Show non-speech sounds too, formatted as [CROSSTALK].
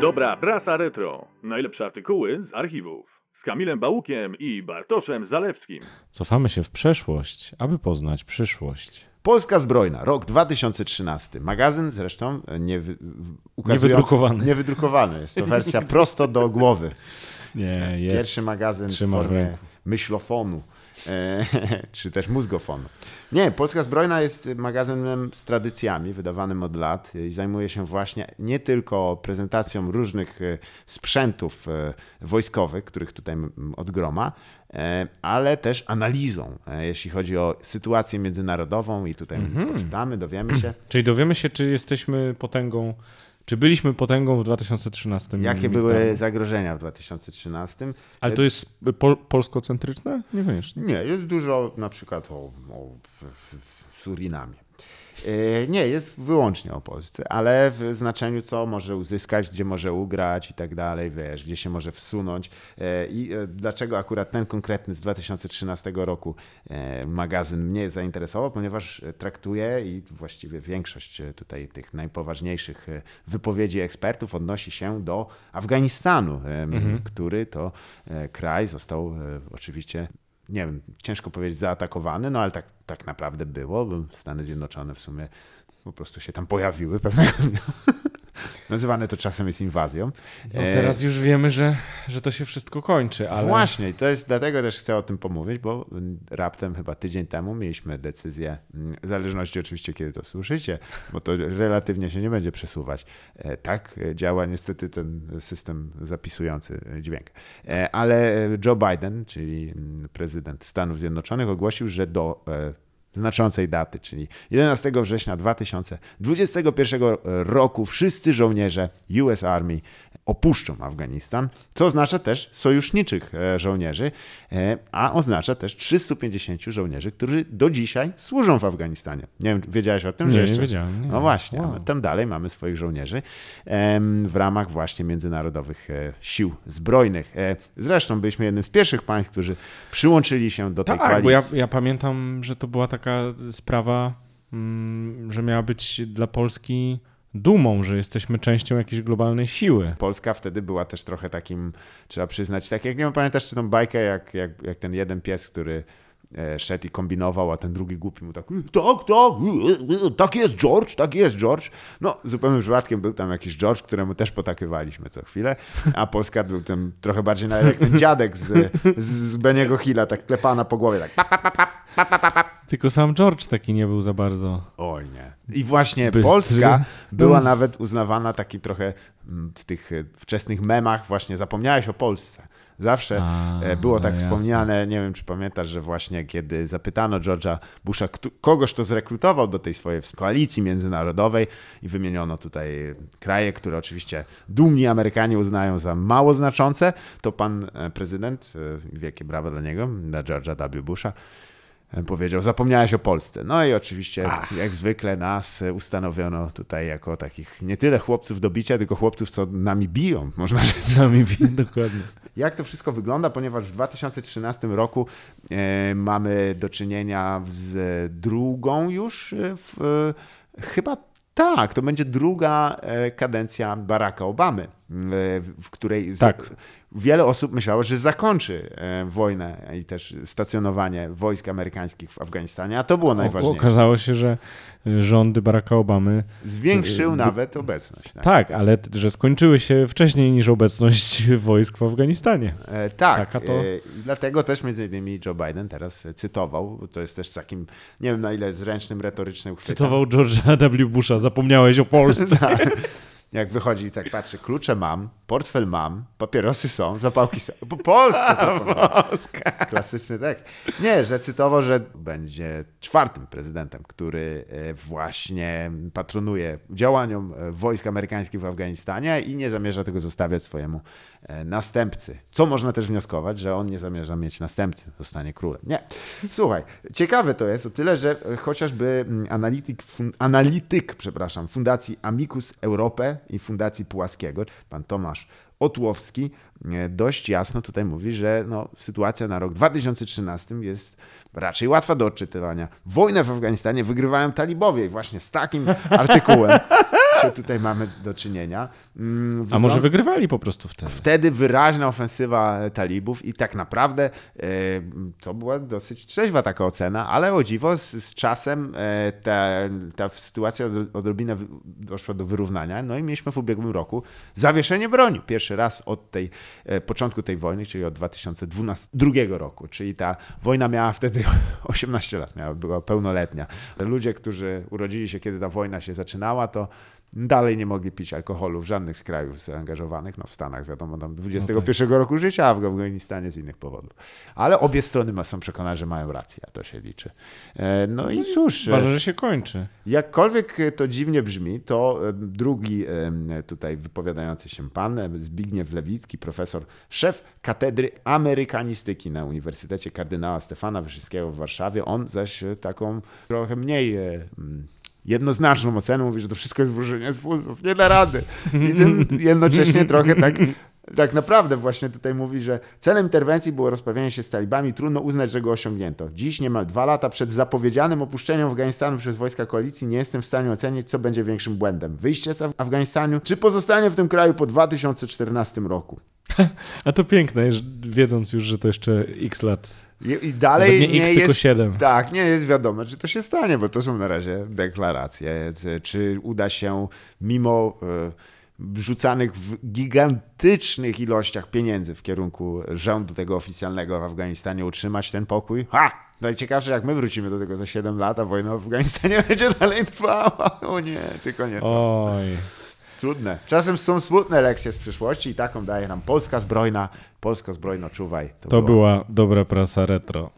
Dobra prasa retro. Najlepsze artykuły z archiwów. Z Kamilem Bałukiem i Bartoszem Zalewskim. Cofamy się w przeszłość, aby poznać przyszłość. Polska Zbrojna, rok 2013. Magazyn zresztą nie wy, w- ukazujący- Niewydrukowany. Niewydrukowany. Jest to wersja [LAUGHS] prosto do głowy. Nie, jest. Pierwszy magazyn w formie myślofonu, e, [LAUGHS] czy też mózgofonu. Nie, Polska Zbrojna jest magazynem z tradycjami, wydawanym od lat i zajmuje się właśnie nie tylko prezentacją różnych e, sprzętów e, wojskowych, których tutaj m, od groma, e, ale też analizą, e, jeśli chodzi o sytuację międzynarodową i tutaj Mhm. poczytamy, dowiemy się, [CLEARS THROAT] Czyli dowiemy się, czy jesteśmy potęgą, czy byliśmy potęgą w 2013. jakie były temu. zagrożenia w 2013. Ale to jest pol polskocentryczne? Niekoniecznie. Nie, jest dużo na przykład o, o Surinamie. E, Nie, jest wyłącznie o Polsce, ale w znaczeniu, co może uzyskać, gdzie może ugrać i tak dalej, wiesz, gdzie się może wsunąć. E, I e, dlaczego akurat ten konkretny z 2013 roku magazyn mnie zainteresował, ponieważ traktuje i właściwie większość tutaj tych najpoważniejszych wypowiedzi ekspertów odnosi się do Afganistanu, em, który to kraj został oczywiście nie wiem, ciężko powiedzieć zaatakowany, no ale tak, tak naprawdę było, Stany Zjednoczone w sumie po prostu się tam pojawiły pewnego dnia. Nazywane to czasem jest inwazją. No E, teraz już wiemy, że, że to się wszystko kończy, ale... Właśnie, to jest dlatego też chcę o tym pomówić, bo raptem chyba tydzień temu mieliśmy decyzję, mm, w zależności oczywiście kiedy to słyszycie, bo to relatywnie się nie będzie przesuwać. E, Tak e, działa niestety ten system zapisujący dźwięk. Ale Joe Biden, czyli mm, prezydent Stanów Zjednoczonych, ogłosił, że do znaczącej daty, czyli 11 września 2021 roku. Wszyscy żołnierze US Army opuszczą Afganistan, co oznacza też sojuszniczych e, żołnierzy, e, a oznacza też 350 żołnierzy, którzy do dzisiaj służą w Afganistanie. Nie wiem, wiedziałeś o tym, Nie, że nie jeszcze... wiedziałem, nie. No właśnie, Wow. tam dalej mamy swoich żołnierzy w ramach właśnie międzynarodowych e, sił zbrojnych. Zresztą byliśmy jednym z pierwszych państw, którzy przyłączyli się do tej Tak, koalicji. bo ja, ja pamiętam, że to była taka sprawa, mm, że miała być dla Polski dumą, że jesteśmy częścią jakiejś globalnej siły. Polska wtedy była też trochę takim, trzeba przyznać, tak jak nie wiem, pamiętasz czy tą bajkę, jak, jak, jak ten jeden pies, który e, szedł i kombinował, a ten drugi głupi mu tak, tak, tak, tak jest George, tak jest George. No, zupełnym przypadkiem był tam jakiś George, któremu też potakywaliśmy co chwilę, a Polska był tym trochę bardziej jak ten dziadek z, z Beniego Hilla, tak klepana po głowie, tak pap, pap, pap, pap, pap, pap. Tylko sam George taki nie był za bardzo. Oj nie. I właśnie Bystry. Polska była nawet uznawana taki trochę mm, w tych e, wczesnych memach właśnie zapomniałeś o Polsce. Zawsze A, e, było tak no jasne. wspomniane, nie wiem czy pamiętasz, że właśnie kiedy zapytano George'a Busha, kogoś to zrekrutował do tej swojej koalicji międzynarodowej i wymieniono tutaj kraje, które oczywiście dumni Amerykanie uznają za mało znaczące, to pan e, prezydent, wielkie brawa dla niego, dla George'a W. Busha, powiedział, zapomniałeś o Polsce. No i oczywiście, jak zwykle, nas e, ustanowiono tutaj jako takich nie tyle chłopców do bicia, tylko chłopców, co nami biją, można [LAUGHS] rzec. Z nami dokładnie. Jak to wszystko wygląda, ponieważ w 2013 roku e, mamy do czynienia z drugą już, e, w, e, chyba tak, to będzie druga e, kadencja Baracka Obamy, e, w której Tak. wiele osób myślało, że zakończy e, wojnę i też stacjonowanie wojsk amerykańskich w Afganistanie, a to było najważniejsze. okazało się, że y, rządy Baracka Obamy Zwiększył Y, nawet obecność. Tak, tak, ale że skończyły się wcześniej niż obecność [LAUGHS] wojsk w Afganistanie. E, tak. To- e, dlatego też między innymi Joe Biden teraz e, cytował, to jest też takim, nie wiem na ile zręcznym, retorycznym chwytem. Cytował George'a W. Busha, zapomniałeś o Polsce. [LAUGHS] Tak. Jak wychodzi i tak patrzy, klucze mam, portfel mam, papierosy są, zapałki są. Po Polsce zapomniałem. [LAUGHS] Klasyczny tekst. Nie, że cytował, że będzie czwartym prezydentem, który e, właśnie patronuje działaniom e, wojsk amerykańskich w Afganistanie i nie zamierza tego zostawiać swojemu e, następcy. Co można też wnioskować, że on nie zamierza mieć następcy, zostanie królem. Nie. Słuchaj, ciekawe to jest o tyle, że chociażby mm, analityk, fun, analityk przepraszam, Fundacji Amicus Europe i Fundacji Pułaskiego, pan Tomasz Otłowski, e, dość jasno tutaj mówi, że no, sytuacja na rok 2013 jest raczej łatwa do odczytywania. Wojnę w Afganistanie wygrywają talibowie i właśnie z takim artykułem [LAUGHS] że tutaj mamy do czynienia. Mm, A może wygrywali po prostu wtedy? Wtedy wyraźna ofensywa talibów i tak naprawdę e, to była dosyć trzeźwa taka ocena, ale o dziwo z, z czasem e, ta, ta sytuacja od- odrobinę doszła do wyrównania. No i mieliśmy w ubiegłym roku zawieszenie broni. Pierwszy raz od tej, e, początku tej wojny, czyli od 2012 roku, czyli ta wojna miała wtedy [LAUGHS] 18 lat, miała, była pełnoletnia. Ludzie, którzy urodzili się, kiedy ta wojna się zaczynała, to dalej nie mogli pić alkoholu w żadnych z krajów zaangażowanych, no w Stanach wiadomo, tam 21 roku życia, a w Afganistanie z innych powodów. Ale obie strony są przekonane, że mają rację, a to się liczy. E, No i cóż, e, Uważam, że się kończy. jakkolwiek to dziwnie brzmi, to e, drugi tutaj wypowiadający się pan, Zbigniew Lewicki, profesor, szef Katedry Amerykanistyki na Uniwersytecie Kardynała Stefana Wyszyńskiego w Warszawie, on zaś taką trochę mniej jednoznaczną ocenę mówi, że to wszystko jest wróżenie z fuzów, nie da rady. I tym jednocześnie trochę tak tak naprawdę właśnie tutaj mówi, że celem interwencji było rozprawienie się z talibami. Trudno uznać, że go osiągnięto. Dziś, niemal dwa lata przed zapowiedzianym opuszczeniem Afganistanu przez wojska koalicji, nie jestem w stanie ocenić, co będzie większym błędem. Wyjście z Af- Afganistanu, czy pozostanie w tym kraju po 2014 roku. [LAUGHS] A to piękne, wiedząc już, że to jeszcze x lat. I, i dalej Nawet nie nie, X, tylko jest, siedem. Tak, nie jest wiadomo, czy to się stanie, bo to są na razie deklaracje. Czy uda się mimo e, rzucanych w gigantycznych ilościach pieniędzy w kierunku rządu tego oficjalnego w Afganistanie utrzymać ten pokój? Ha! Najciekawsze, jak my wrócimy do tego za 7 lat, a wojna w Afganistanie [LAUGHS] będzie dalej trwała. O nie, tylko nie. Oj. Trudne. Czasem są smutne lekcje z przyszłości i taką daje nam Polska Zbrojna. Polsko Zbrojno, czuwaj. To było- była dobra prasa retro.